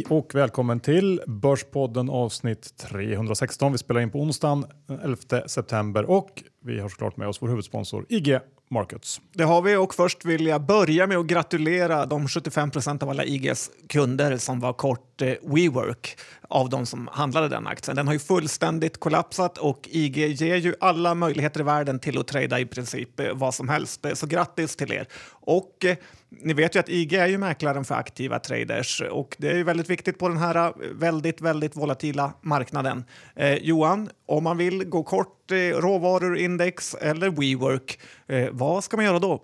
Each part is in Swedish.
Hej och välkommen till Börspodden avsnitt 316. Vi spelar in på onsdagen eh, den 11 september och vi har såklart med oss vår huvudsponsor IG Markets. Det har vi och först vill jag börja med att gratulera de 75 procent av alla IGs kunder som var kort eh, WeWork av de som handlade den aktien. Den har ju fullständigt kollapsat och IG ger ju alla möjligheter i världen till att trada i princip eh, vad som helst. Så grattis till er! Och ni vet ju att IG är ju mäklaren för aktiva traders och det är ju väldigt viktigt på den här eh, väldigt, väldigt volatila marknaden. Eh, Johan, om man vill gå kort eh, råvaruindex eller WeWork, eh, vad ska man göra då?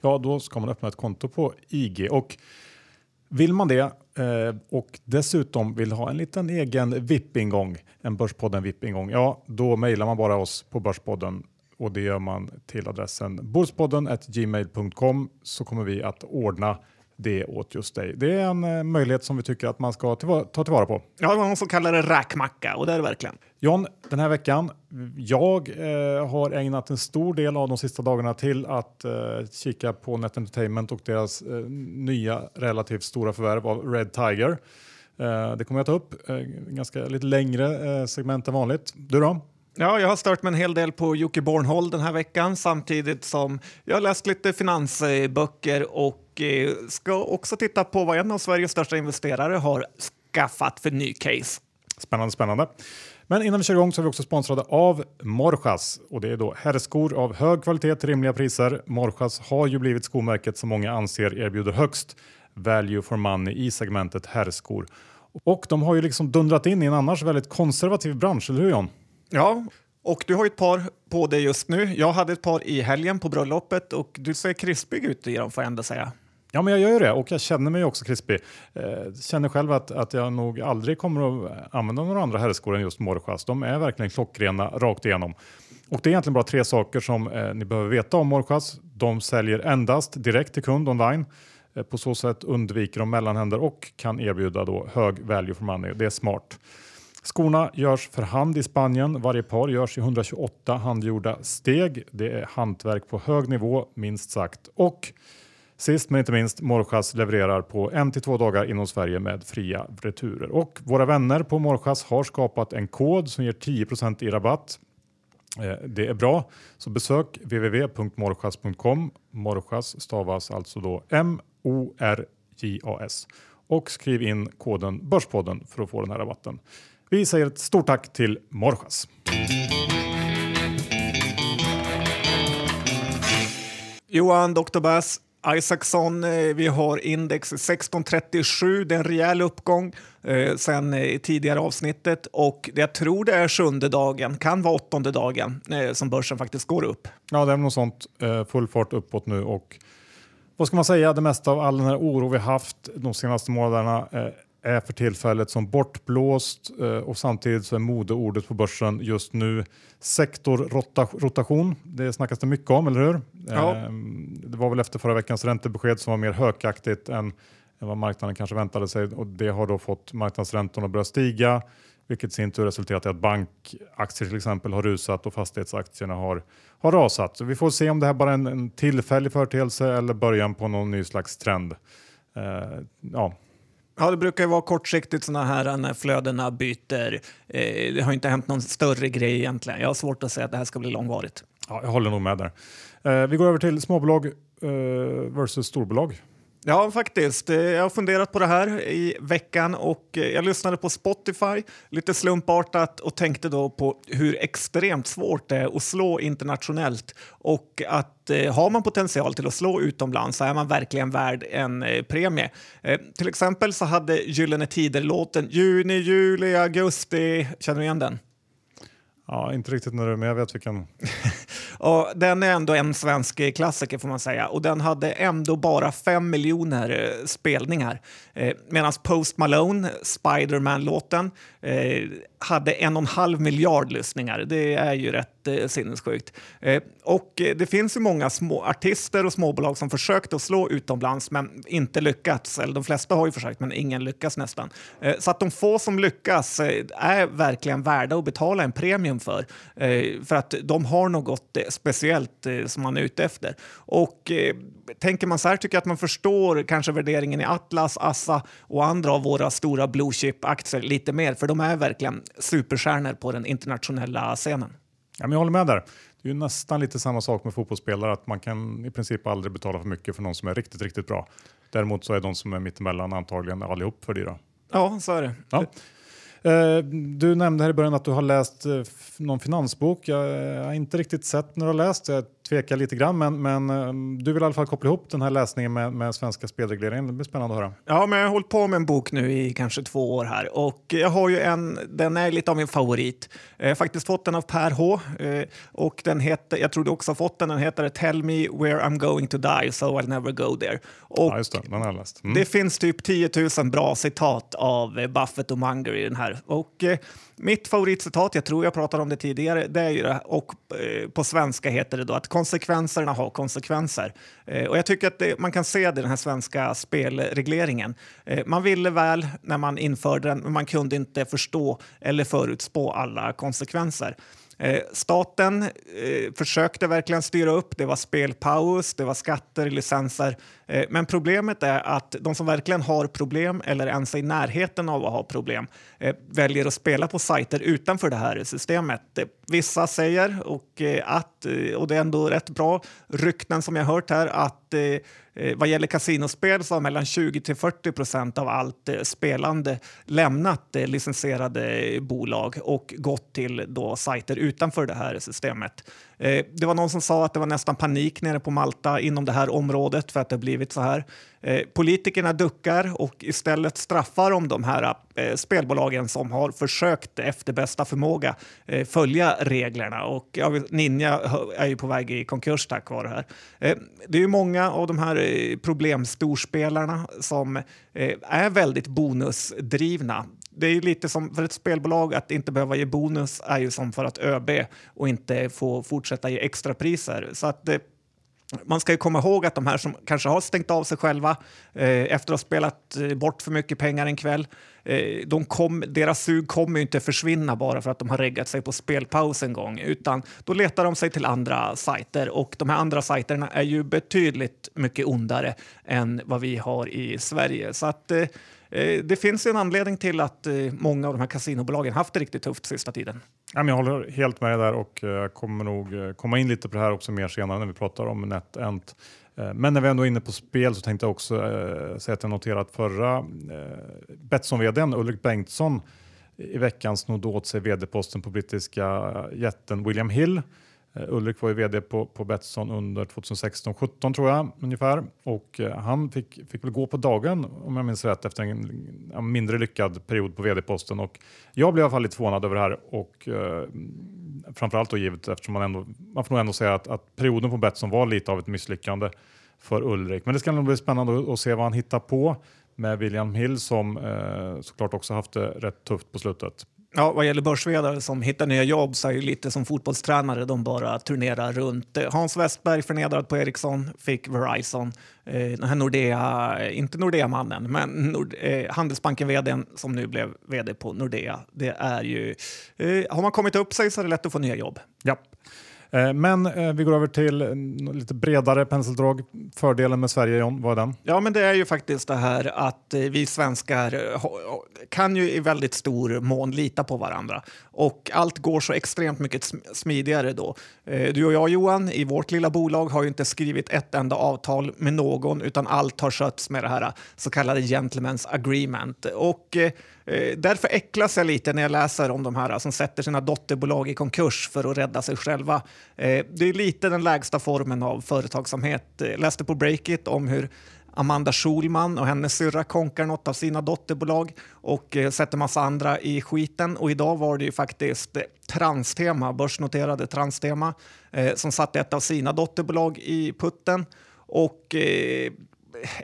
Ja, då ska man öppna ett konto på IG och vill man det eh, och dessutom vill ha en liten egen VIP-ingång, en Börspodden VIP-ingång, ja, då mejlar man bara oss på Börspodden och det gör man till adressen bordspodden.gmail.com så kommer vi att ordna det åt just dig. Det är en eh, möjlighet som vi tycker att man ska tillvara, ta tillvara på. Ja, någon som kallar det räkmacka och det är det verkligen. John, den här veckan, jag eh, har ägnat en stor del av de sista dagarna till att eh, kika på Net Entertainment och deras eh, nya relativt stora förvärv av Red Tiger. Eh, det kommer jag ta upp, eh, ganska lite längre segment än vanligt. Du då? Ja, jag har stört mig en hel del på Jocke Bornholm den här veckan samtidigt som jag har läst lite finansböcker och eh, ska också titta på vad en av Sveriges största investerare har skaffat för ny case. Spännande, spännande. Men innan vi kör igång så är vi också sponsrade av Morjas och det är då herrskor av hög kvalitet till rimliga priser. Morjas har ju blivit skomärket som många anser erbjuder högst value for money i segmentet herrskor. Och de har ju liksom dundrat in i en annars väldigt konservativ bransch, eller hur John? Ja, och du har ett par på dig just nu. Jag hade ett par i helgen på bröllopet och du ser krispig ut i dem får jag ändå säga. Ja, men jag gör ju det och jag känner mig också krispig. Eh, känner själv att, att jag nog aldrig kommer att använda några andra herrskor än just Morjas. De är verkligen klockrena rakt igenom. Och det är egentligen bara tre saker som eh, ni behöver veta om Morjas. De säljer endast direkt till kund online. Eh, på så sätt undviker de mellanhänder och kan erbjuda då hög value for money. Det är smart. Skorna görs för hand i Spanien. Varje par görs i 128 handgjorda steg. Det är hantverk på hög nivå minst sagt. Och sist men inte minst, Morjas levererar på en till två dagar inom Sverige med fria returer. Och våra vänner på Morjas har skapat en kod som ger 10% i rabatt. Eh, det är bra, så besök www.morjas.com. Morjas stavas alltså då M-O-R-J-A-S och skriv in koden Börspodden för att få den här rabatten. Vi säger ett stort tack till Morjas. Johan Dr. Bass Isaacson, eh, vi har index 1637, det är en rejäl uppgång eh, sen eh, tidigare avsnittet och jag tror det är sjunde dagen, kan vara åttonde dagen eh, som börsen faktiskt går upp. Ja, det är något sånt. Eh, full fart uppåt nu och vad ska man säga, det mesta av all den här oro vi haft de senaste månaderna är för tillfället som bortblåst eh, och samtidigt så är modeordet på börsen just nu sektorrotation. Det snackas det mycket om, eller hur? Ja. Ehm, det var väl efter förra veckans räntebesked som var mer hökaktigt än, än vad marknaden kanske väntade sig och det har då fått marknadsräntorna att börja stiga vilket i sin tur resulterat i att bankaktier till exempel har rusat och fastighetsaktierna har, har rasat. Så vi får se om det här bara är en, en tillfällig företeelse eller början på någon ny slags trend. Uh, ja, Ja, det brukar ju vara kortsiktigt sådana här eh, när flödena byter. Eh, det har inte hänt någon större grej egentligen. Jag har svårt att säga att det här ska bli långvarigt. Ja, jag håller nog med där. Eh, vi går över till småbolag eh, versus storbolag. Ja, faktiskt. Eh, jag har funderat på det här i veckan och eh, jag lyssnade på Spotify lite slumpartat och tänkte då på hur extremt svårt det är att slå internationellt och att eh, har man potential till att slå utomlands så är man verkligen värd en eh, premie. Eh, till exempel så hade Gyllene Tider-låten Juni, juli, augusti. Känner du igen den? Ja, inte riktigt nu, men jag vet vilken. och den är ändå en svensk klassiker får man säga och den hade ändå bara fem miljoner eh, spelningar. Eh, Medan Post Malone, Spiderman-låten, eh, hade en och en halv miljard lyssningar. Det är ju rätt eh, sinnessjukt. Eh, och eh, det finns ju många små artister och småbolag som försökt att slå utomlands men inte lyckats. Eller de flesta har ju försökt men ingen lyckas nästan. Eh, så att de få som lyckas eh, är verkligen värda att betala en premium för. Eh, för att de har något eh, speciellt eh, som man är ute efter. Och tänker man så här tycker jag att man förstår kanske värderingen i Atlas, Assa och andra av våra stora blue chip-aktier lite mer, för de är verkligen superstjärnor på den internationella scenen. Ja, men jag håller med där. Det är ju nästan lite samma sak med fotbollsspelare, att man kan i princip aldrig betala för mycket för någon som är riktigt, riktigt bra. Däremot så är de som är mittemellan antagligen allihop för dyra. Ja, så är det. Ja. Eh, du nämnde här i början att du har läst eh, någon finansbok. Jag har inte riktigt sett när du har läst. Jag tvekar lite grann, men, men eh, du vill i alla fall koppla ihop den här läsningen med, med svenska spelregleringen. Det blir spännande att höra. Ja, men jag har hållit på med en bok nu i kanske två år här och jag har ju en, den är lite av min favorit. Jag har faktiskt fått den av Per H och den heter, jag tror du också har fått den, den heter Tell me where I'm going to die so I'll never go there. Och ja, just det, den har jag läst. Mm. Det finns typ 10 000 bra citat av Buffett och Munger i den här och eh, mitt favoritcitat, jag tror jag pratade om det tidigare, det är ju det, och eh, på svenska heter det då att konsekvenserna har konsekvenser. Eh, och jag tycker att det, man kan se det i den här svenska spelregleringen. Eh, man ville väl när man införde den, men man kunde inte förstå eller förutspå alla konsekvenser. Eh, staten eh, försökte verkligen styra upp. Det var spelpaus, det var skatter, licenser. Eh, men problemet är att de som verkligen har problem eller ens är i närheten av att ha problem eh, väljer att spela på sajter utanför det här systemet. Eh, Vissa säger, och, eh, att, eh, och det är ändå rätt bra rykten som jag hört här, att eh, eh, vad gäller kasinospel så har mellan 20 till 40 procent av allt eh, spelande lämnat eh, licensierade bolag och gått till då sajter utanför det här systemet. Eh, det var någon som sa att det var nästan panik nere på Malta inom det här området för att det har blivit så här. Eh, politikerna duckar och istället straffar de de här eh, spelbolagen som har försökt efter bästa förmåga eh, följa reglerna. Och Ninja är ju på väg i konkurs tack vare det här. Eh, det är ju många av de här eh, problemstorspelarna som är väldigt bonusdrivna det är lite som för ett spelbolag att inte behöva ge bonus är ju som för att ÖB och inte få fortsätta ge extrapriser. Så att det, man ska ju komma ihåg att de här som kanske har stängt av sig själva eh, efter att ha spelat eh, bort för mycket pengar en kväll, eh, de kom, deras sug kommer ju inte försvinna bara för att de har reggat sig på spelpaus en gång, utan då letar de sig till andra sajter och de här andra sajterna är ju betydligt mycket ondare än vad vi har i Sverige. Så att Eh, Eh, det finns en anledning till att eh, många av de här kasinobolagen haft det riktigt tufft sista tiden. Jag håller helt med där och eh, jag kommer nog komma in lite på det här också mer senare när vi pratar om NetEnt. Men när vi ändå är inne på spel så tänkte jag också säga att jag noterat förra Betsson-vdn Ulrik Bengtsson i veckan snodde åt sig vd-posten på brittiska jätten William Hill Eh, Ulrik var ju vd på, på Betsson under 2016-17 tror jag ungefär och eh, han fick, fick väl gå på dagen om jag minns rätt efter en, en mindre lyckad period på vd-posten och jag blev i alla fall lite förvånad över det här och eh, framförallt då givet eftersom man ändå, man får nog ändå säga att, att perioden på Betsson var lite av ett misslyckande för Ulrik. Men det ska nog bli spännande att se vad han hittar på med William Hill som eh, såklart också haft det rätt tufft på slutet. Ja, vad gäller börsvdare som hittar nya jobb så är det lite som fotbollstränare. De bara turnerar runt. Hans Westberg förnedrad på Ericsson, fick Verizon. Eh, den här Nordea, inte Nordea-mannen, men Nord, eh, Handelsbanken vd som nu blev vd på Nordea. Det är ju, eh, har man kommit upp sig så är det lätt att få nya jobb. Ja. Eh, men eh, vi går över till eh, lite bredare penseldrag. Fördelen med Sverige, John, vad är den? Ja, men det är ju faktiskt det här att vi svenskar kan ju i väldigt stor mån lita på varandra och allt går så extremt mycket smidigare då. Du och jag Johan, i vårt lilla bolag har ju inte skrivit ett enda avtal med någon utan allt har skötts med det här så kallade gentlemen's agreement. Och Eh, därför äcklas jag lite när jag läser om de här som sätter sina dotterbolag i konkurs för att rädda sig själva. Eh, det är lite den lägsta formen av företagsamhet. Jag läste på Breakit om hur Amanda Schulman och hennes syrra konkar något av sina dotterbolag och sätter massa andra i skiten. Och idag var det ju faktiskt Transtema, börsnoterade Transtema, som satte ett av sina dotterbolag i putten. Och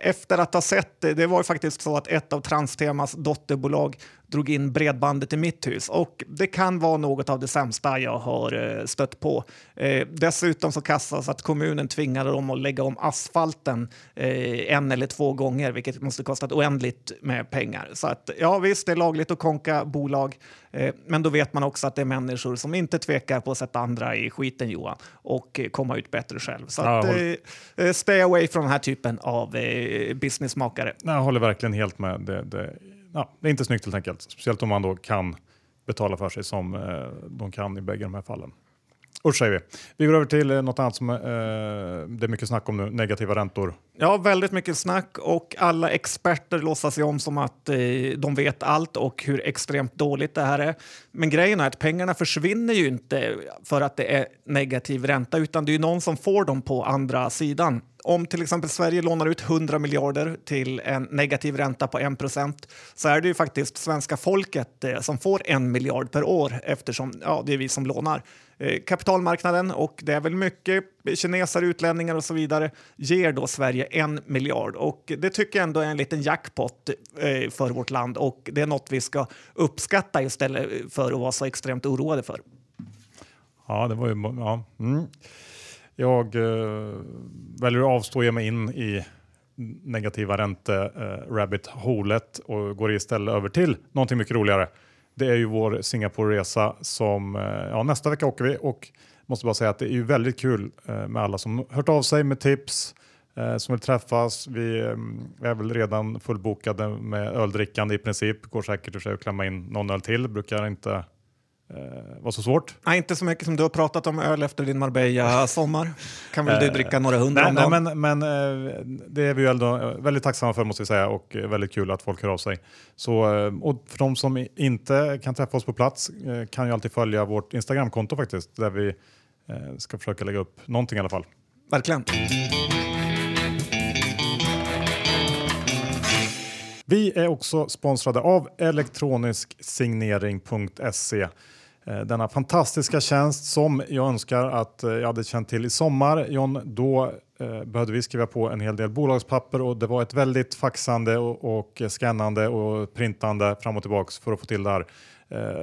efter att ha sett det, det var ju faktiskt så att ett av Transtemas dotterbolag drog in bredbandet i mitt hus och det kan vara något av det sämsta jag har eh, stött på. Eh, dessutom så kastas att kommunen tvingade dem att lägga om asfalten eh, en eller två gånger, vilket måste kostat oändligt med pengar. Så att ja, visst, det är lagligt att konka bolag, eh, men då vet man också att det är människor som inte tvekar på att sätta andra i skiten, Johan, och komma ut bättre själv. Så att, stay away från den här typen av businessmakare. Jag håller verkligen helt med. Det, det, ja, det är inte snyggt helt enkelt. Speciellt om man då kan betala för sig som eh, de kan i bägge de här fallen. Usch säger vi. Vi går över till eh, något annat som eh, det är mycket snack om nu, negativa räntor. Ja, väldigt mycket snack och alla experter låtsas ju om som att eh, de vet allt och hur extremt dåligt det här är. Men grejen är att pengarna försvinner ju inte för att det är negativ ränta utan det är ju någon som får dem på andra sidan. Om till exempel Sverige lånar ut 100 miljarder till en negativ ränta på 1 så är det ju faktiskt svenska folket eh, som får en miljard per år eftersom ja, det är vi som lånar. Eh, kapitalmarknaden, och det är väl mycket kineser, utlänningar och så vidare, ger då Sverige en miljard. Och det tycker jag ändå är en liten jackpot eh, för vårt land och det är något vi ska uppskatta istället för att vara så extremt oroade för. Ja, det var ju... Ja. Mm. Jag eh, väljer att avstå och ge mig in i negativa ränte-rabbit-holet eh, och går istället över till någonting mycket roligare. Det är ju vår Singapore-resa som eh, ja, nästa vecka åker vi och måste bara säga att det är ju väldigt kul eh, med alla som hört av sig med tips eh, som vill träffas. Vi eh, är väl redan fullbokade med öldrickande i princip. Går säkert för att klämma in någon öl till. Brukar inte eh, vara så svårt. Nej, inte så mycket som du har pratat om öl efter din Marbella-sommar. Kan väl du Eh, dricka några hundra Nej, om nej, dagen? men, men eh, det är vi ju ändå eh, väldigt tacksamma för måste vi säga och eh, väldigt kul att folk hör av sig. Så, eh, och för de som inte kan träffa oss på plats eh, kan ju alltid följa vårt Instagramkonto faktiskt där vi eh, ska försöka lägga upp någonting i alla fall. Verkligen. Vi är också sponsrade av elektronisksignering.se. Eh, denna fantastiska tjänst som jag önskar att eh, jag hade känt till i sommar. John, då eh, behövde vi skriva på en hel del bolagspapper och det var ett väldigt faxande och, skannande och printande fram och tillbaks för att få till det här.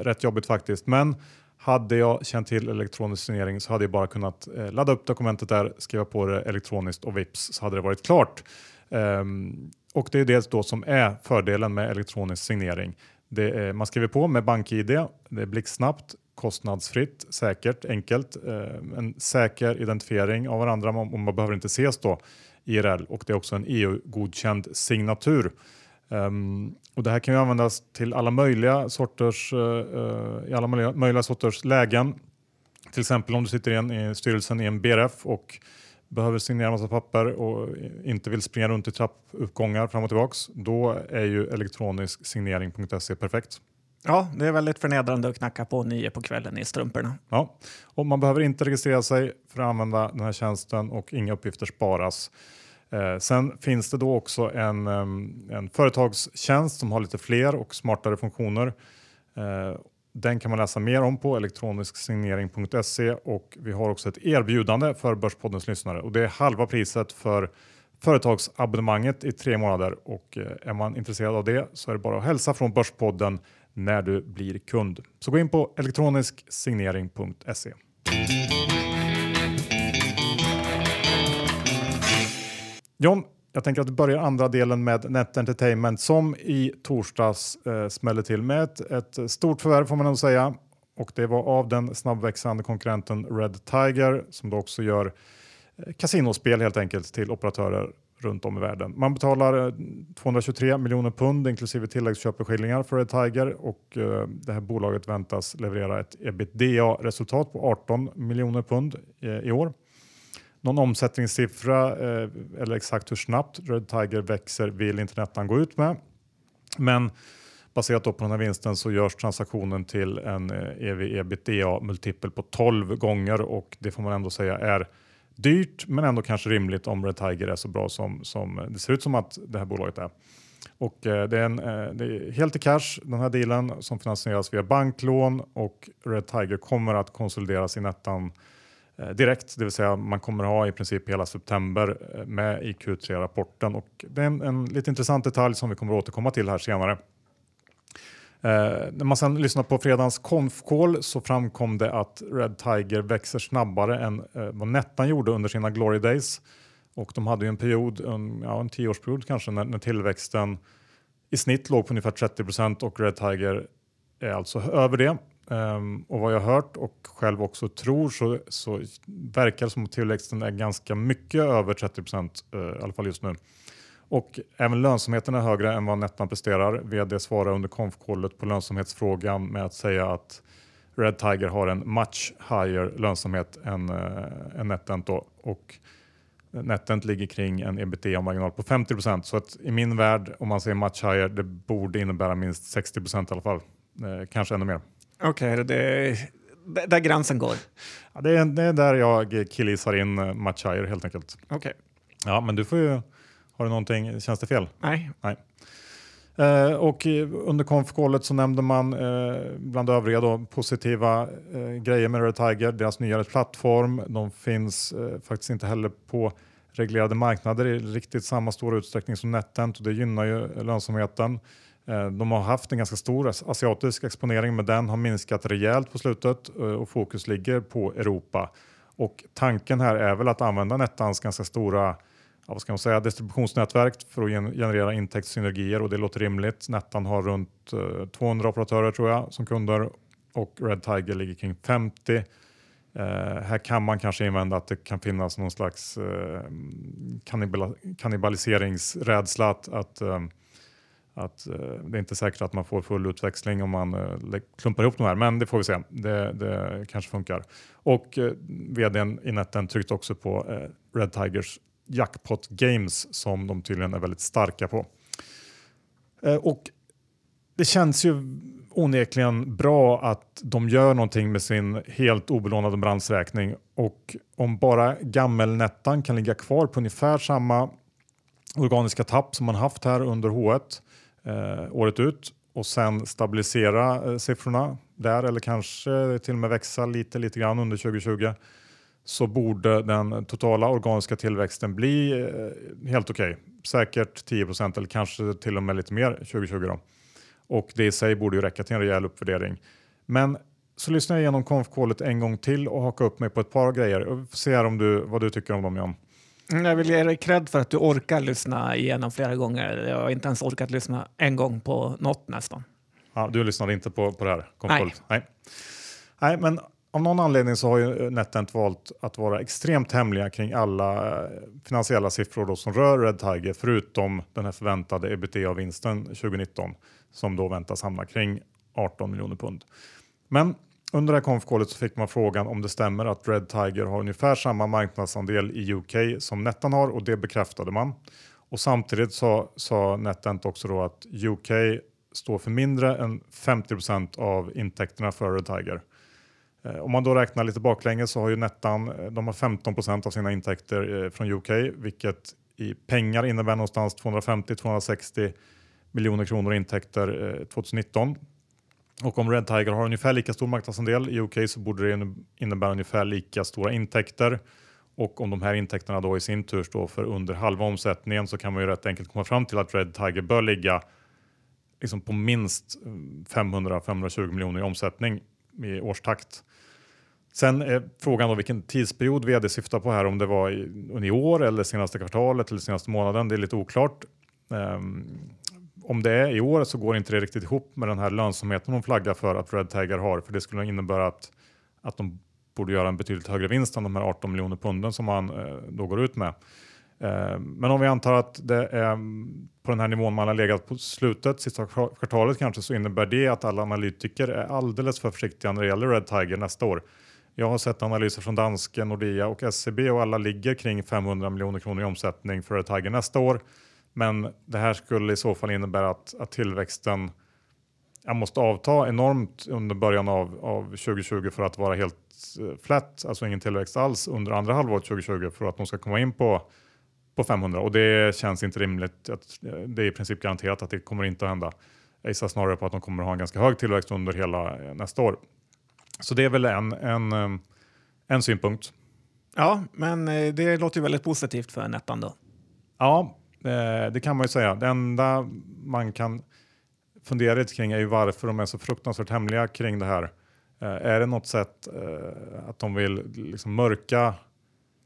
Rätt jobbigt faktiskt. Men hade jag känt till elektronisk signering så hade jag bara kunnat ladda upp dokumentet där, skriva på det elektroniskt och vips så hade det varit klart. Ehm, och det är det då som är fördelen med elektronisk signering. Det är, man skriver på med BankID, det är blixtsnabbt, kostnadsfritt, säkert, enkelt, eh, en säker identifiering av varandra och man behöver inte ses då IRL och det är också en EU-godkänd signatur. Um, och det här kan ju användas till alla möjliga sorters, uh, i alla möjliga, möjliga sorters lägen. Till exempel om du sitter i, en, i styrelsen i en BRF och behöver signera massa papper och inte vill springa runt i trappuppgångar fram och tillbaks. Då är ju elektronisksignering.se perfekt. Ja, det är väldigt förnedrande att knacka på nio på kvällen i strumporna. Ja. Och man behöver inte registrera sig för att använda den här tjänsten och inga uppgifter sparas. Eh, sen finns det då också en, em, en företagstjänst som har lite fler och smartare funktioner. Eh, den kan man läsa mer om på elektronisksignering.se och vi har också ett erbjudande för Börspoddens lyssnare och det är halva priset för företagsabonnemanget i tre månader och eh, är man intresserad av det så är det bara att hälsa från Börspodden när du blir kund. Så gå in på elektronisksignering.se. John, jag tänker att vi börjar andra delen med Net Entertainment som i torsdags eh, smällde till med ett, ett stort förvärv får man nog säga. Och det var av den snabbväxande konkurrenten Red Tiger som då också gör eh, kasinospel helt enkelt till operatörer runt om i världen. Man betalar eh, 223 miljoner pund inklusive tilläggsköpeskillingar för Red Tiger och eh, det här bolaget väntas leverera ett ebitda-resultat på 18 miljoner pund eh, i år. Någon omsättningssiffra eh, eller exakt hur snabbt Red Tiger växer vill inte Nettan gå ut med. Men baserat då på den här vinsten så görs transaktionen till en eh, ev ebitda multipel på 12 gånger och det får man ändå säga är dyrt men ändå kanske rimligt om Red Tiger är så bra som, som det ser ut som att det här bolaget är. Och eh, det, är en, eh, det är helt i cash den här dealen som finansieras via banklån och Red Tiger kommer att konsolideras i Nettan eh, Eh, direkt, det vill säga man kommer ha i princip hela september eh, med i Q3-rapporten och det är en, en lite intressant detalj som vi kommer att återkomma till här senare. Eh, när man sedan lyssnar på fredagens konfkål så framkom det att Red Tiger växer snabbare än eh, vad Nettan gjorde under sina Glory Days. Och de hade ju en period, en, ja, en tioårsperiod kanske, när, när tillväxten i snitt låg på ungefär 30% och Red Tiger är alltså över det. Um, och vad jag hört och själv också tror så, så verkar det som att tillväxten är ganska mycket över 30 uh, eh, i alla fall just nu. Och även lönsamheten är högre än vad Netman presterar. VD svarar under konfkollet på lönsamhetsfrågan med att säga att Red Tiger har en much higher lönsamhet än, uh, än Netent. Då. Och Netent ligger kring en ebitda-marginal på 50 procent. så att i min värld, om man säger much higher, det borde innebära minst 60 procent i alla fall. Uh, kanske ännu mer. Okej, okay, det är där gränsen går? Ja, det, är, det är där jag killgissar in much higher helt enkelt. Okej. Okay. Ja, men du får ju... Har du någonting, känns det fel? Nej. Nej. Eh, och under konfkålet så nämnde man eh, bland övriga då, positiva eh, grejer med Red Tiger, deras nyare plattform. De finns eh, faktiskt inte heller på reglerade marknader i riktigt samma stora utsträckning som NetEnt och det gynnar ju lönsamheten. Eh, de har haft en ganska stor asiatisk exponering men den har minskat rejält på slutet eh, och fokus ligger på Europa. Och tanken här är väl att använda Nettans ganska stora ja, vad ska man säga, distributionsnätverk för att generera intäktssynergier och det låter rimligt. Nettan har runt eh, 200 operatörer tror jag som kunder och Red Tiger ligger kring 50. Eh, här kan man kanske invända att det kan finnas någon slags eh, kannibaliseringsrädsla att, att, eh, att eh, det är inte säkert att man får full utväxling om man eh, klumpar ihop de här, men det får vi se. Det, det kanske funkar. Och eh, vdn i Netten tryckte också på eh, Red Tigers jackpot games som de tydligen är väldigt starka på. Eh, och det känns ju onekligen bra att de gör någonting med sin helt obelånade brandsräkning och om bara gammelnettan kan ligga kvar på ungefär samma organiska tapp som man haft här under H1 eh, året ut och sen stabilisera eh, siffrorna där eller kanske till och med växa lite, lite grann under 2020 så borde den totala organiska tillväxten bli eh, helt okej. Okay. Säkert 10% eller kanske till och med lite mer 2020. Då. Och det i sig borde ju räcka till en rejäl uppvärdering. Men så lyssnar jag igenom konfkålet en gång till och hakar upp mig på ett par grejer. Se här om du, vad du tycker om dem John. Mm, jag vill ge dig cred för att du orkar lyssna igenom flera gånger. Jag har inte ens orkat lyssna en gång på något nästan. Ja, du lyssnade inte på, på det här? Nej. Nej. Nej, men av någon anledning så har ju NetEnt valt att vara extremt hemliga kring alla eh, finansiella siffror som rör Red Tiger förutom den här förväntade ebitda-vinsten 2019 som då väntas hamna kring 18 miljoner pund. Men under det här konfkålet så fick man frågan om det stämmer att Red Tiger har ungefär samma marknadsandel i UK som Netent har och det bekräftade man. Och samtidigt sa, sa NetEnt också då att UK står för mindre än 50% av intäkterna för Red Tiger. Eh, om man då räknar lite baklänges så har ju Nettan eh, de har 15% av sina intäkter eh, från UK, vilket i pengar innebär någonstans 250-260 miljoner kronor i intäkter 2019. Och om Red Tiger har ungefär lika stor marknadsandel i UK så borde det innebära ungefär lika stora intäkter. Och om de här intäkterna då i sin tur står för under halva omsättningen så kan man ju rätt enkelt komma fram till att Red Tiger bör ligga liksom på minst eh, 500-520 miljoner i omsättning i årstakt. Sen är frågan då vilken tidsperiod vd syftar på här, om det var i, i år eller senaste kvartalet eller senaste månaden. Det är lite oklart. Um, om det är i år så går inte det riktigt ihop med den här lönsamheten de flaggar för att Red Tiger har, för det skulle innebära att, att de borde göra en betydligt högre vinst än de här 18 miljoner punden som man eh, då går ut med. Eh, men om vi antar att det är mm, på den här nivån man har legat på slutet, sista kvartalet kanske, så innebär det att alla analytiker är alldeles för försiktiga när det gäller Red Tiger nästa år. Jag har sett analyser från Danske, Nordea och SEB och alla ligger kring 500 miljoner kronor i omsättning för Tiger nästa år. Men det här skulle i så fall innebära att, att tillväxten måste avta enormt under början av, av 2020 för att vara helt uh, flat, alltså ingen tillväxt alls under andra halvåret 2020 för att de ska komma in på, på 500 och det känns inte rimligt. Att, eh, det är i princip garanterat att det kommer inte att hända. Jag gissar snarare på att de kommer att ha en ganska hög tillväxt under hela eh, nästa år. Så det är väl en, en, eh, en synpunkt. Ja, men eh, det låter ju väldigt positivt för Nettan då. Ja, eh, det kan man ju säga. Det enda man kan fundera lite kring är ju varför de är så fruktansvärt hemliga kring det här. Eh, är det något sätt eh, att de vill liksom mörka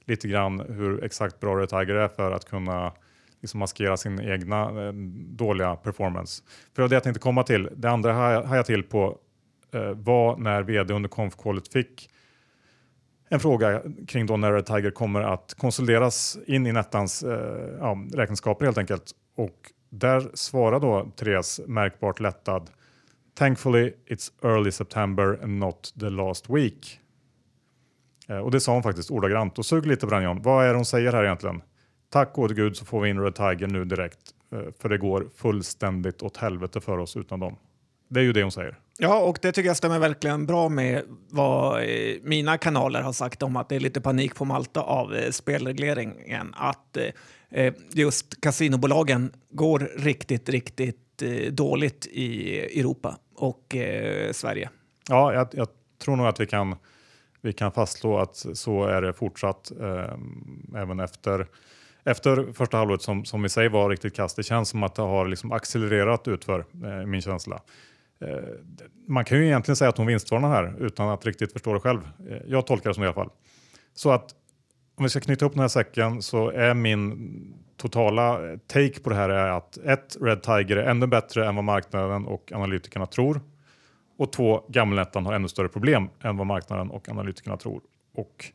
lite grann hur exakt bra Red Tiger är för att kunna liksom maskera sin egna eh, dåliga performance? För det var det jag tänkte komma till. Det andra har jag till på eh, var när vd under konfkålet fick en fråga kring då när Red Tiger kommer att konsolideras in i Nettans eh, ja, räkenskaper helt enkelt. Och där svarar då Therese märkbart lättad Thankfully it's early September and not the last week. Eh, och det sa hon faktiskt ordagrant. Och sug lite på den John. Vad är det hon säger här egentligen? Tack gode gud så får vi in Red Tiger nu direkt. Eh, för det går fullständigt åt helvete för oss utan dem. Det är ju det hon säger. Ja, och det tycker jag stämmer verkligen bra med vad eh, mina kanaler har sagt om att det är lite panik på Malta av eh, spelregleringen. Att eh, just kasinobolagen går riktigt, riktigt dåligt i Europa och Sverige. Ja, jag, jag, tror nog att vi kan, vi kan fastslå att så är det fortsatt även efter efter första halvåret som, som i sig var riktigt kast. Det känns som att det har liksom accelererat utför, eh, min känsla. Man kan ju egentligen säga att hon vinstvarnar här utan att riktigt förstå det själv. Jag tolkar det som det i alla fall. Så att om vi ska knyta upp den här säcken så är min totala take på det här är att ett, Red Tiger är ännu bättre än vad marknaden och analytikerna tror. Och två, Gammelnettan har ännu större problem än vad marknaden och analytikerna tror. Och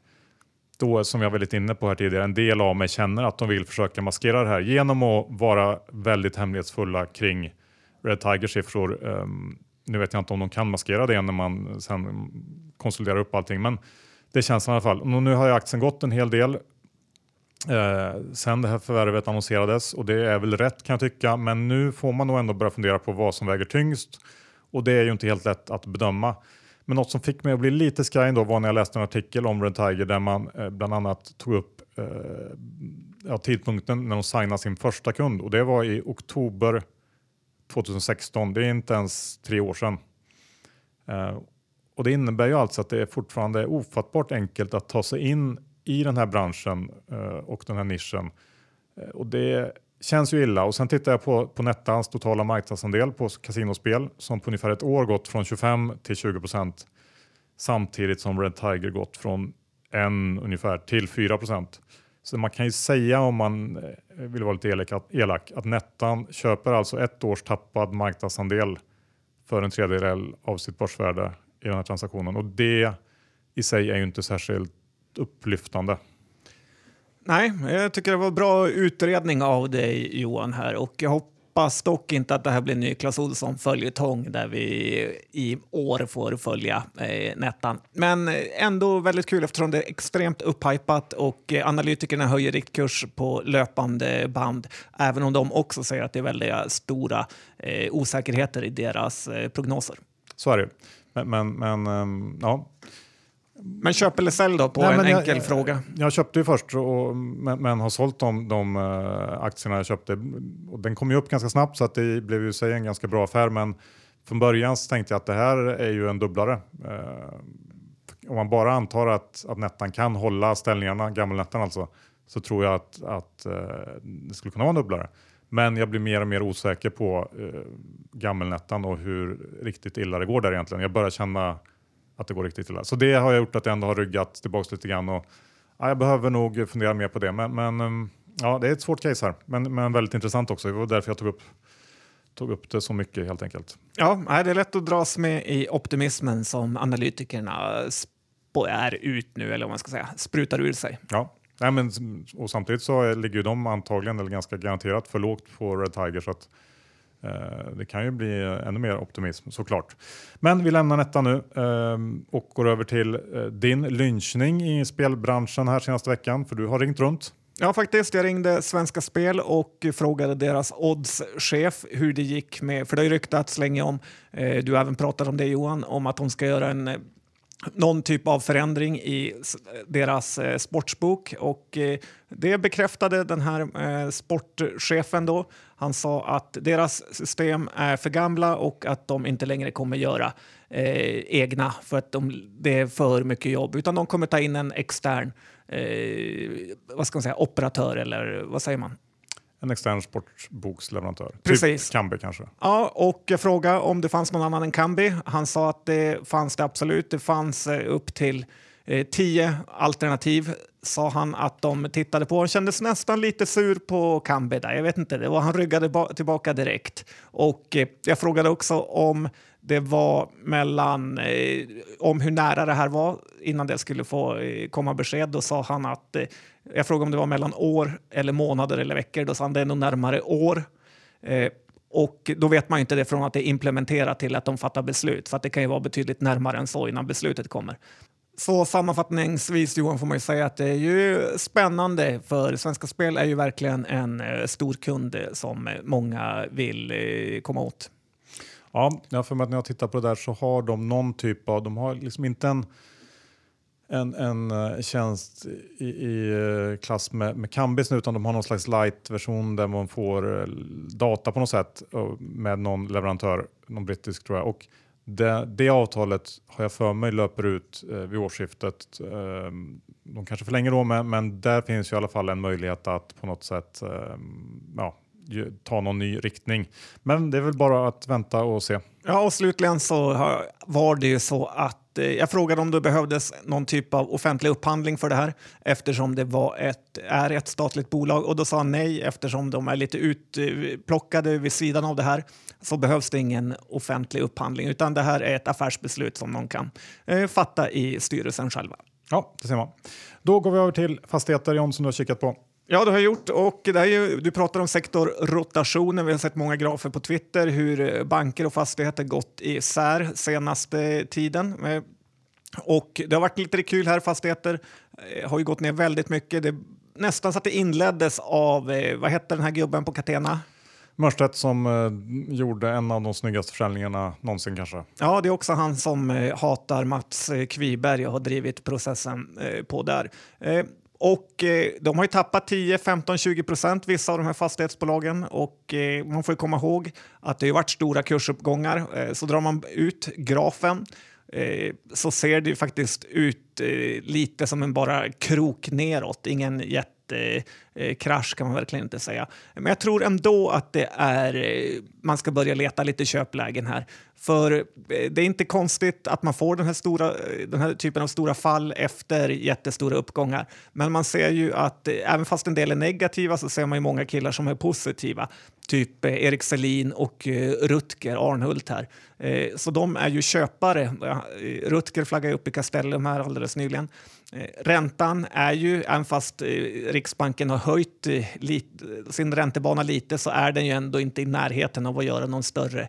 då, som jag var lite inne på här tidigare, en del av mig känner att de vill försöka maskera det här genom att vara väldigt hemlighetsfulla kring Red Tigers siffror. Um, nu vet jag inte om de kan maskera det när man sen konsoliderar upp allting, men det känns i alla fall. Och nu har ju aktien gått en hel del eh, sen det här förvärvet annonserades och det är väl rätt kan jag tycka, men nu får man nog ändå börja fundera på vad som väger tyngst och det är ju inte helt lätt att bedöma. Men något som fick mig att bli lite skraj då var när jag läste en artikel om Red Tiger där man eh, bland annat tog upp eh, ja, tidpunkten när de signade sin första kund och det var i oktober 2016. Det är inte ens tre år sedan. Eh, och det innebär ju alltså att det är fortfarande är ofattbart enkelt att ta sig in i den här branschen eh, och den här nischen. Eh, och det känns ju illa. Och sen tittar jag på, på Nettans totala marknadsandel på kasinospel som på ungefär ett år gått från 25 till 20 procent samtidigt som Red Tiger gått från en ungefär till 4 procent. Så man kan ju säga om man eh, vill vara lite elak att, elak, att Nettan köper alltså ett års tappad marknadsandel för en tredjedel av sitt börsvärde i den här transaktionen och det i sig är ju inte särskilt upplyftande. Nej, jag tycker det var bra utredning av dig Johan här och jag hoppas dock inte att det här blir en ny Clas Ohlson följetong där vi i år får följa eh, Nettan. Men eh, ändå väldigt kul eftersom det är extremt upphypat och eh, analytikerna höjer riktkurs på löpande band. Även om de också säger att det är väldigt stora eh, osäkerheter i deras eh, prognoser. Så är det Men, men, men ehm, ja men köp eller sälj då på Nej, en enkel jag, fråga. Jag köpte ju först och, men, men, har sålt de, de uh, aktierna jag köpte. Och den kom ju upp ganska snabbt så att det blev ju sig en ganska bra affär. Men från början så tänkte jag att det här är ju en dubblare. Uh, om man bara antar att, att Nettan kan hålla ställningarna, gammelnettan alltså, så tror jag att, att uh, det skulle kunna vara en dubblare. Men jag blir mer och mer osäker på uh, gammelnettan och hur riktigt illa det går där egentligen. Jag börjar känna att det går riktigt illa. Så det har jag gjort att jag ändå har ryggat tillbaka lite grann. Och, ja, jag behöver nog fundera mer på det. Men, men um, ja, det är ett svårt case här, men, men väldigt intressant också. Det var därför jag tog upp tog upp det så mycket helt enkelt. Ja, det är lätt att dras med i optimismen som analytikerna är ut nu, eller vad man ska säga, sprutar ur sig. Ja, Nej, men, och samtidigt så ligger de antagligen, eller ganska garanterat, för lågt på Red Tiger. Så att Eh, det kan ju bli eh, ännu mer optimism såklart. Men vi lämnar detta nu ehm, och går över till eh, din lynchning i spelbranschen här senaste veckan, för du har ringt runt. Ja, faktiskt. Jag ringde Svenska Spel och frågade deras oddschef hur det gick med, för det har ju ryktats länge om, du har även pratat om det Johan, om att de ska göra en någon typ av förändring i deras eh, sportsbok och eh, det bekräftade den här eh, sportchefen då. Han sa att deras system är för gamla och att de inte längre kommer göra eh, egna för att de, det är för mycket jobb utan de kommer ta in en extern eh, vad ska man säga, operatör eller vad säger man? En extern sportboksleverantör. Precis. Typ Kambi kanske. Ja, och jag frågade om det fanns någon annan än Kambi. Han sa att det fanns det absolut. Det fanns eh, upp till eh, tio alternativ sa han att de tittade på. Han kändes nästan lite sur på Kambi där. Jag vet inte, det var, han ryggade tillbaka direkt. Och eh, jag frågade också om det var mellan, eh, om hur nära det här var innan det skulle få eh, komma besked. Då sa han att, eh, jag frågade om det var mellan år eller månader eller veckor. Då sa han det är nog närmare år. Eh, och då vet man ju inte det från att det är implementerat till att de fattar beslut. För att det kan ju vara betydligt närmare än så innan beslutet kommer. Så sammanfattningsvis Johan får man ju säga att det är ju spännande för Svenska Spel är ju verkligen en eh, stor kund eh, som eh, många vill komma åt. Ja, jag för mig att när jag tittar på det där så har de någon typ av, de har liksom inte en en, en eh, tjänst i, i eh, klass med, med Cambis utan de har någon slags light-version där man får eh, data på något sätt med någon leverantör, någon brittisk tror jag. Och det, det avtalet har jag för mig löper ut vid årsskiftet. Ehm, de kanske förlänger då med, men där finns ju i alla fall en möjlighet att på något sätt ehm, ja, ta någon ny riktning. Men det är väl bara att vänta och se. Ja, och slutligen så var det ju så att eh, jag frågade om det behövdes någon typ av offentlig upphandling för det här eftersom det var ett, är ett statligt bolag och då sa han nej eftersom de är lite utplockade vid sidan av det här så behövs det ingen offentlig upphandling utan det här är ett affärsbeslut som någon kan eh, fatta i styrelsen själva. Ja, det ser man. Då går vi över till fastigheter John som du har kikat på. Ja, det har jag gjort. Och det är ju, du pratar om sektorrotationen. Vi har sett många grafer på Twitter hur banker och fastigheter gått isär senaste tiden. Eh, och det har varit lite kul här. Fastigheter eh, har ju gått ner väldigt mycket. Det, nästan så att det inleddes av, eh, vad hette den här gubben på Catena? Mörstedt som eh, gjorde en av de snyggaste försäljningarna någonsin kanske. Ja, det är också han som eh, hatar Mats Kviberg och har drivit processen eh, på där. Och eh, de har ju tappat 10, 15, 20 procent vissa av de här fastighetsbolagen och eh, man får komma ihåg att det har varit stora kursuppgångar. Eh, så drar man ut grafen eh, så ser det faktiskt ut eh, lite som en bara krok neråt, ingen jätte jättekrasch eh, krasch kan man verkligen inte säga. Men jag tror ändå att det är, eh, man ska börja leta lite köplägen här. För eh, det är inte konstigt att man får den här, stora, den här typen av stora fall efter jättestora uppgångar. Men man ser ju att även fast en del är negativa så ser man ju många killar som är positiva. Typ Erik Selin och Rutger Arnhult här. Så de är ju köpare. Rutger flaggade upp i Castellum här alldeles nyligen. Eh, räntan är ju, även fast eh, Riksbanken har höjt eh, sin räntebana lite så är den ju ändå inte i närheten av att göra någon större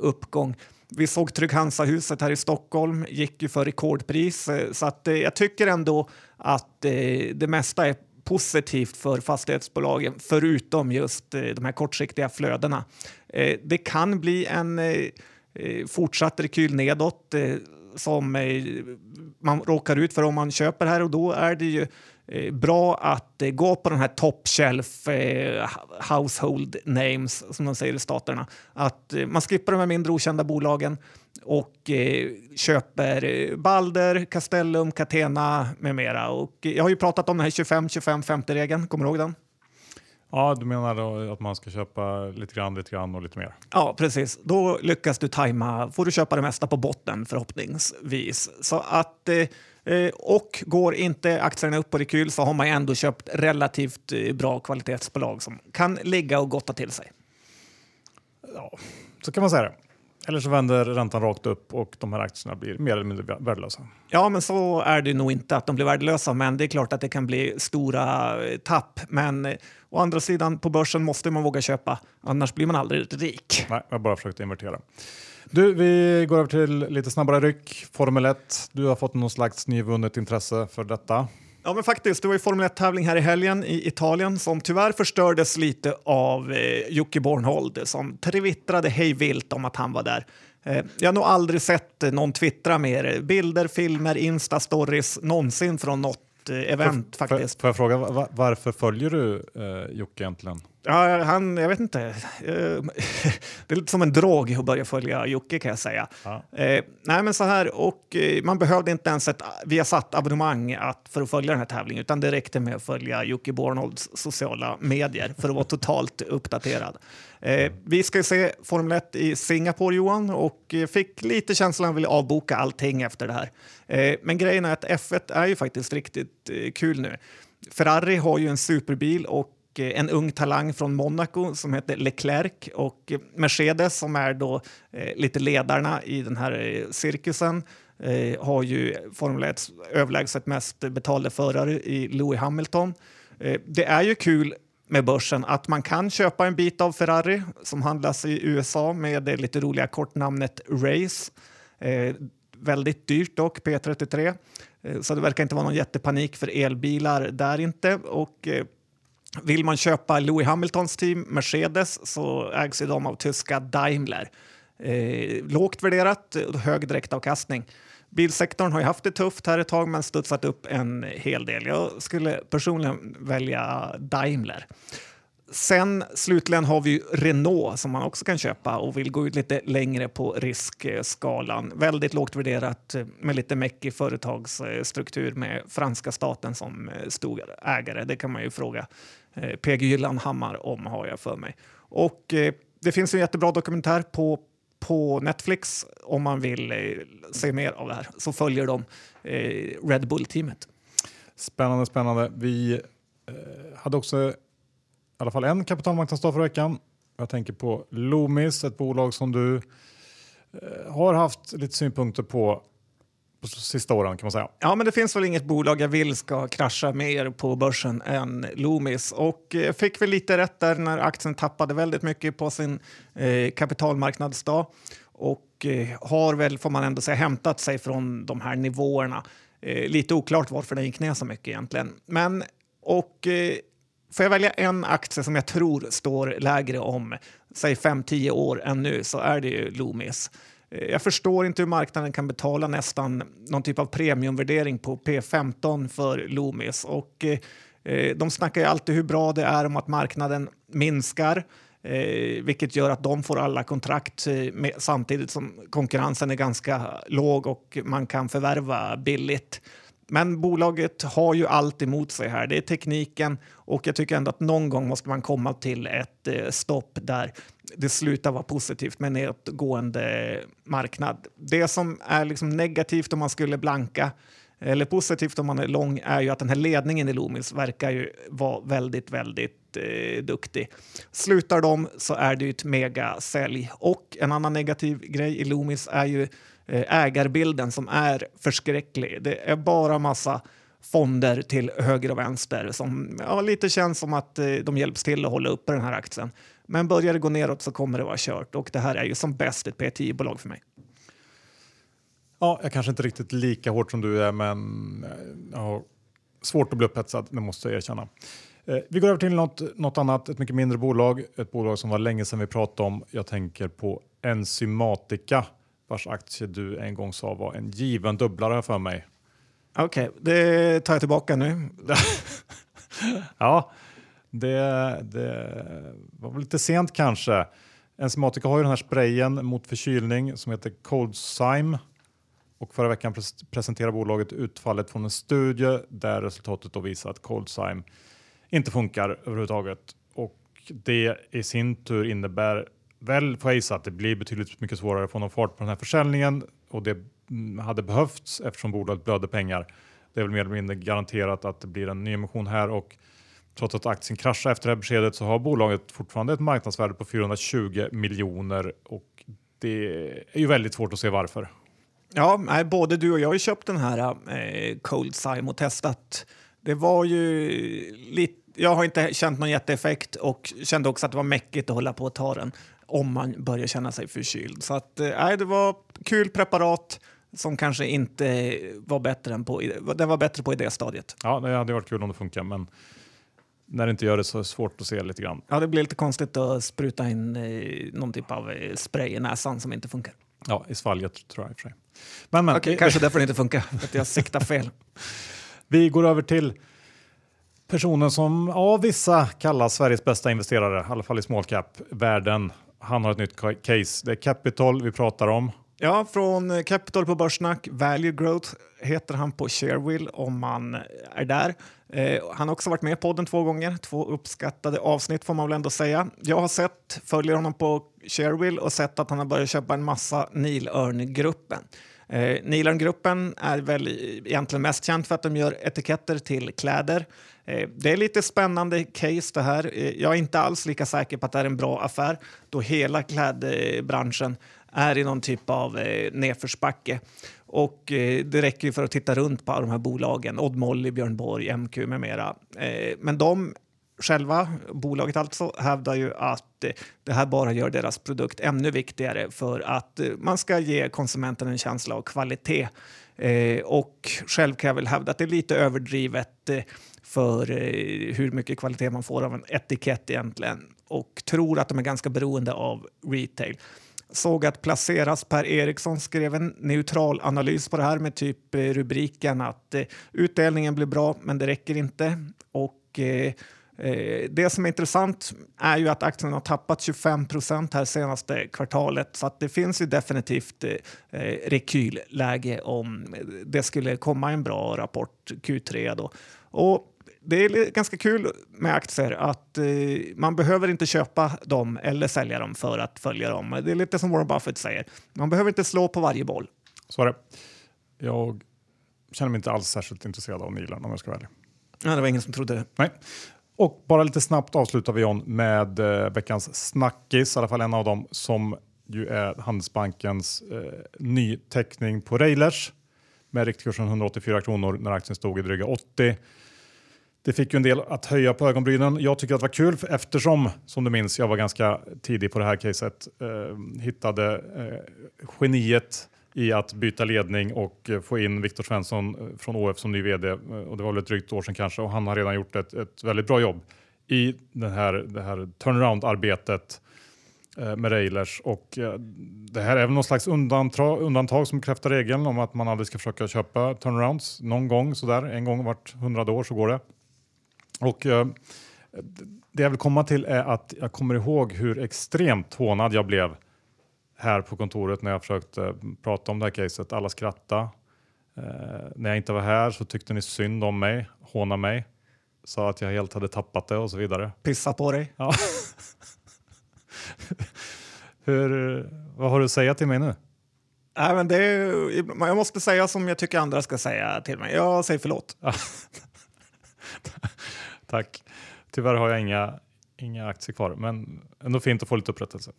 uppgång. Vi såg Trygg-Hansa-huset här i Stockholm, gick ju för rekordpris. Så att, jag tycker ändå att det mesta är positivt för fastighetsbolagen, förutom just de här kortsiktiga flödena. Det kan bli en fortsatt rekyl nedåt som eh, man råkar ut för om man köper här och då är det ju eh, bra att eh, gå på den här top shelf eh, household names som de säger i staterna. Att man skippar de här mindre okända bolagen och köper Balder, Castellum, Catena med mera. Och jag har ju pratat om den här 25-25-50-regeln, kommer du ihåg den? Ja, du menar att man ska köpa lite grann, lite grann och lite mer? Ja, precis. Då lyckas du tajma, får du köpa det mesta på botten förhoppningsvis. Så att Eh, och går inte aktierna upp på rekyl så har man ändå köpt relativt eh, bra kvalitetsbolag som kan ligga och gotta till sig. Ja, så kan man säga det. Eller så vänder räntan rakt upp och de här aktierna blir mer eller mindre värdelösa. Ja, men så är det nog inte att de blir värdelösa, men det är klart att det kan bli stora eh, tapp. Men å andra sidan, på börsen måste man våga köpa, annars blir man aldrig rik. Nej, jag bara försökte invertera. Du, vi går över till lite snabbare ryck. Formel 1. Du har fått någon slags nyvunnet intresse för detta. Ja, men faktiskt. Det var ju Formel 1-tävling här i helgen i Italien som tyvärr förstördes lite av eh, Jocke Bornhold som twittrade hej vilt om att han var där. Eh, jag har nog aldrig sett någon twittra mer bilder, filmer, Insta-stories någonsin från något eh, event för, faktiskt. Får jag fråga, varför följer du eh, Jocke egentligen? Ja, han, jag vet inte. Eh, det är lite som en drog att börja följa Jocke kan jag säga. Ja. Eh, nej, men så här, och eh, man behövde inte ens ett Viasat-abonnemang att, för att följa den här tävlingen, utan det räckte med att följa Jocke Bornholds sociala medier för att vara totalt uppdaterad. Eh, vi ska se Formel 1 i Singapore, Johan, och fick lite känslan att vilja avboka allting efter det här. Eh, men grejen är att F1 är ju faktiskt riktigt kul nu. Ferrari har ju en superbil och Eh, en ung talang från Monaco som heter Leclerc och eh, Mercedes som är då eh, lite ledarna i den här cirkusen har ju Formel 1 överlägset mest betalda förare i Louis Hamilton. Det är ju kul med börsen att man kan köpa en bit av Ferrari som handlas i USA med det lite roliga kortnamnet Race. Eh, väldigt dyrt dock, P33. Eh, så det verkar inte vara någon jättepanik för elbilar där inte. Och, eh, vill man köpa Louis Hamiltons team, Mercedes, så ägs ju de av tyska Daimler. Eh, lågt värderat och hög direktavkastning. Bilsektorn har ju haft det tufft här ett tag men studsat upp en hel del. Jag skulle personligen välja Daimler. Sen slutligen har vi Renault som man också kan köpa och vill gå ut lite längre på riskskalan. Väldigt lågt värderat med lite mäckig företagsstruktur med franska staten som eh, stor ägare. Det kan man ju fråga eh, PG Gyllenhammar om har jag för mig. Och eh, det finns en jättebra dokumentär på på Netflix om man vill se mer av det här. Så följer de Red Bull-teamet. Spännande, spännande. Vi hade också i alla fall en kapitalmarknadsdag för veckan. Jag tänker på Loomis, ett bolag som du eh, har haft lite synpunkter på på sista åren kan man säga. Ja, men det finns väl inget bolag jag vill ska krascha mer på börsen än Loomis. Och eh, fick väl lite rätt där när aktien tappade väldigt mycket på sin eh, kapitalmarknadsdag. Och eh, har väl, får man ändå säga, hämtat sig från de här nivåerna. Eh, lite oklart varför den gick ner så mycket egentligen. Men, och eh, får jag välja en aktie som jag tror står lägre om, säg 5-10 år än nu, så är det ju Loomis. Eh, jag förstår inte hur marknaden kan betala nästan någon typ av premiumvärdering på P15 för Loomis. Och, eh, eh, de snackar ju alltid hur bra det är om att marknaden minskar. Eh, vilket gör att de får alla kontrakt eh, med, samtidigt som konkurrensen är ganska låg och man kan förvärva billigt. Men bolaget har ju allt emot sig här. Det är tekniken och jag tycker ändå att någon gång måste man komma till ett eh, stopp där det slutar vara positivt med nedåtgående marknad. Det som är liksom negativt om man skulle blanka eller positivt om man är lång är ju att den här ledningen i Loomis verkar ju vara väldigt, väldigt eh, duktig. Slutar de så är det ju ett megasälj. Och en annan negativ grej i Loomis är ju Eh, ägarbilden som är förskräcklig. Det är bara massa fonder till höger och vänster som ja, lite känns som att eh, de hjälps till att hålla uppe den här aktien. Men börjar det gå neråt så kommer det vara kört och det här är ju som bäst ett P10-bolag för mig. Ja, jag kanske inte riktigt lika hårt som du är, men eh, jag har svårt att bli upphetsad, det måste jag erkänna. Vi går över till något, något annat, ett mycket mindre bolag. Ett bolag som var länge sedan vi pratade om. Jag tänker på Enzymatica vars aktie du en gång sa var en given dubblare för mig. Okej, det tar jag tillbaka nu. Ja, det, det var lite sent kanske. Enzymatica har ju den här sprayen mot förkylning som heter Coldzyme och förra veckan pres presenterade bolaget utfallet från en studie där resultatet då visar att Coldzyme inte funkar överhuvudtaget. Och det i sin tur innebär väl, får jag gissa, att det blir betydligt mycket svårare att få någon fart på den här försäljningen och det mm, hade behövts eftersom bolaget blödde pengar. Det är väl mer eller mindre garanterat att det blir en nyemission här och trots att aktien kraschade efter det här beskedet så har bolaget fortfarande ett marknadsvärde på 420 miljoner och det är ju väldigt svårt att se varför. Ja, nej, både du och jag har ju köpt den här eh, Coldzyme och testat. Det var ju lite... Jag har inte känt någon jätteeffekt och kände också att det var mäckigt att hålla på att ta den om man börjar känna sig förkyld. Så att, eh, det var kul preparat som kanske inte var bättre än på, den var bättre på i det stadiet. Ja, det hade varit kul om det funkar, men när det inte gör det så är det svårt att se lite grann. Ja, det blir lite konstigt att spruta in eh, någon typ av eh, spray i näsan som inte funkar. Ja, i svalget tror jag i och för sig. Men, men vi, kanske därför det inte funkar, för att jag siktar fel. vi går över till Personen som av vissa kallas Sveriges bästa investerare, i alla fall i small cap-världen. Han har ett nytt case. Det är Capital vi pratar om. Ja, från Capital på Börssnack. Value Growth heter han på Sharewill om man är där. Eh, han har också varit med i podden två gånger, två uppskattade avsnitt får man väl ändå säga. Jag har sett, följer honom på Sharewill och sett att han har börjat köpa en massa Nilörngruppen. Eh, Nilörngruppen är väl egentligen mest känd för att de gör etiketter till kläder. Eh, det är lite spännande case det här. Eh, jag är inte alls lika säker på att det är en bra affär då hela klädbranschen är i någon typ av eh, nedförsbacke. Och eh, det räcker för att titta runt på de här bolagen, Odd Molly, Björn Borg, MQ med mera. Eh, men de själva, bolaget alltså, hävdar ju att eh, det här bara gör deras produkt ännu viktigare för att eh, man ska ge konsumenten en känsla av kvalitet. Och själv kan jag väl hävda att det är lite överdrivet för eh, hur mycket kvalitet man får av en etikett egentligen och tror att de är ganska beroende av retail såg att Placeras Per Eriksson skrev en neutral analys på det här med typ eh, rubriken att eh, utdelningen blir bra, men det räcker inte. Och det som är intressant är ju att aktien har tappat 25 procent här senaste kvartalet, så att det finns ju definitivt eh rekylläge om det skulle komma en bra rapport Q3 då. Och det är ganska kul med aktier att eh, man behöver inte köpa dem eller sälja dem för att följa dem. Det är lite som Warren Buffett säger. Man behöver inte slå på varje boll. Så är det. Jag känner mig inte alls särskilt intresserad av Nilan om jag ska vara ärlig. Ja, det var ingen som trodde det. Nej. Och bara lite snabbt avslutar vi John med eh, veckans snackis, i alla fall en av dem som ju är Handelsbankens eh, nyteckning på Railers med riktkursen 184 kronor när aktien stod i dryga 80. Det fick ju en del att höja på ögonbrynen. Jag tycker att det var kul eftersom, som du minns, jag var ganska tidig på det här caset. Eh, hittade eh, geniet i att byta ledning och eh, få in Viktor Svensson eh, från ÅF som ny vd. Eh, och det var väl ett drygt år sedan kanske och han har redan gjort ett, ett väldigt bra jobb i den här, det här turnaround-arbetet eh, med Railers. Och det här är väl någon slags undantag, undantag som bekräftar regeln om att man aldrig ska försöka köpa turnarounds någon gång sådär. En gång vart hundrade år så går det. Och eh, det jag vill komma till är att jag kommer ihåg hur extremt hånad jag blev här på kontoret när jag försökte prata om det här caset. Alla skrattade. Eh, när jag inte var här så tyckte ni synd om mig, hånade mig, sa att jag helt hade tappat det och så vidare. Pissa på dig. Ja. hur, vad har du att säga till mig nu? Nej, men det är, jag måste säga som jag tycker andra ska säga till mig. Jag säger förlåt. Tack. Tyvärr har jag inga, inga aktier kvar, men ändå fint att få lite upprättelse.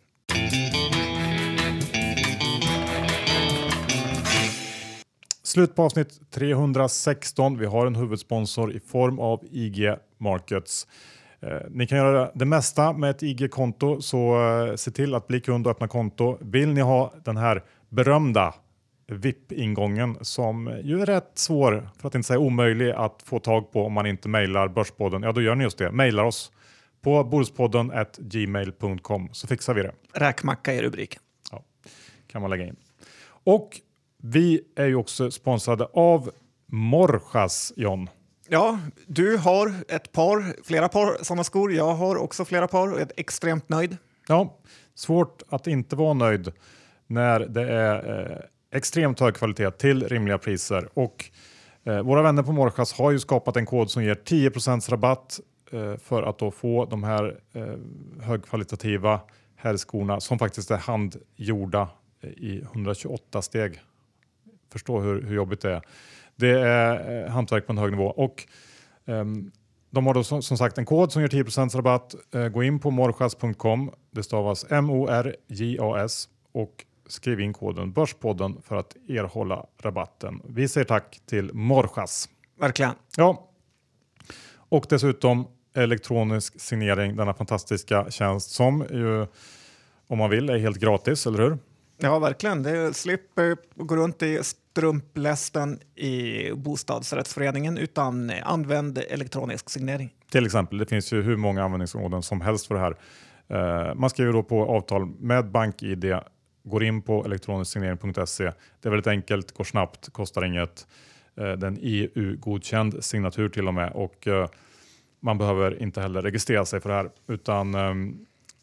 Slut på avsnitt 316. Vi har en huvudsponsor i form av IG Markets. Eh, ni kan göra det mesta med ett IG-konto, så eh, se till att bli kund och öppna konto. Vill ni ha den här berömda VIP-ingången som ju är rätt svår, för att inte säga omöjlig, att få tag på om man inte mejlar Börspodden. Ja, då gör ni just det. Mejlar oss på bordspodden gmail.com så fixar vi det. Räkmacka i rubriken. Ja, kan man lägga in. Och vi är ju också sponsrade av Morjas, John. Ja, du har ett par, flera par sådana skor. Jag har också flera par och är extremt nöjd. Ja, svårt att inte vara nöjd när det är eh, extremt hög kvalitet till rimliga priser. Och eh, våra vänner på Morjas har ju skapat en kod som ger 10 rabatt eh, för att då få de här eh, högkvalitativa herrskorna som faktiskt är handgjorda eh, i 128 steg. Förstå hur, hur jobbigt det är. Det är eh, hantverk på en hög nivå. Och, ehm, de har då som, som, sagt en kod som ger 10 rabatt. Eh, gå in på morjas.com. Det stavas M-O-R-J-A-S och skriv in koden Börspodden för att erhålla rabatten. Vi säger tack till Morjas. Verkligen. Ja. Och dessutom elektronisk signering, denna fantastiska tjänst som ju om man vill är helt gratis, eller hur? Ja, verkligen. Det slipper gå runt i strumplästen i bostadsrättsföreningen utan använd elektronisk signering. Till exempel, det finns ju hur många användningsområden som helst för det här. Uh, man skriver då på avtal med BankID går in på elektronisksignering.se. Det är väldigt enkelt, går snabbt, kostar inget. Eh, det är en EU-godkänd signatur till och med. Och, eh, Man behöver inte heller registrera sig för det här utan eh,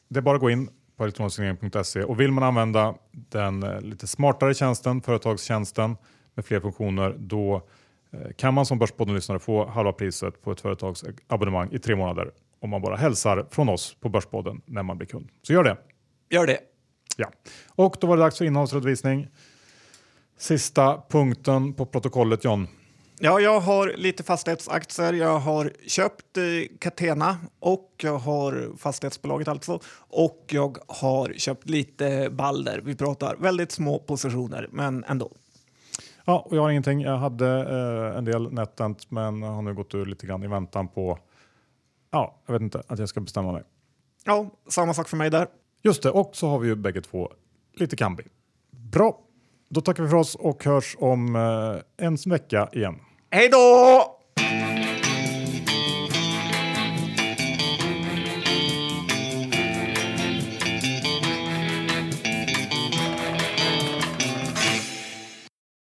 det är bara att gå in på elektronisksignering.se och vill man använda den lite smartare tjänsten, företagstjänsten med fler funktioner, då kan man som Börspodden-lyssnare få halva priset på ett företagsabonnemang i tre månader om man bara hälsar från oss på Börspodden när man blir kund. Så gör det! Gör det! Ja. Och då var det dags för innehållsredovisning. Sista punkten på protokollet John. Ja, jag har lite fastighetsaktier. Jag har köpt eh, Catena och jag har fastighetsbolaget alltså. Och jag har köpt lite Balder. Vi pratar väldigt små positioner, men ändå. Ja, och jag har ingenting. Jag hade eh, en del NetEnt men har nu gått ur lite grann i väntan på Ja, jag vet inte att jag ska bestämma mig. Ja, samma sak för mig där. Just det, och så har vi ju bägge två lite Kambi. Bra, då tackar vi för oss och hörs om eh, en vecka igen. Hej då!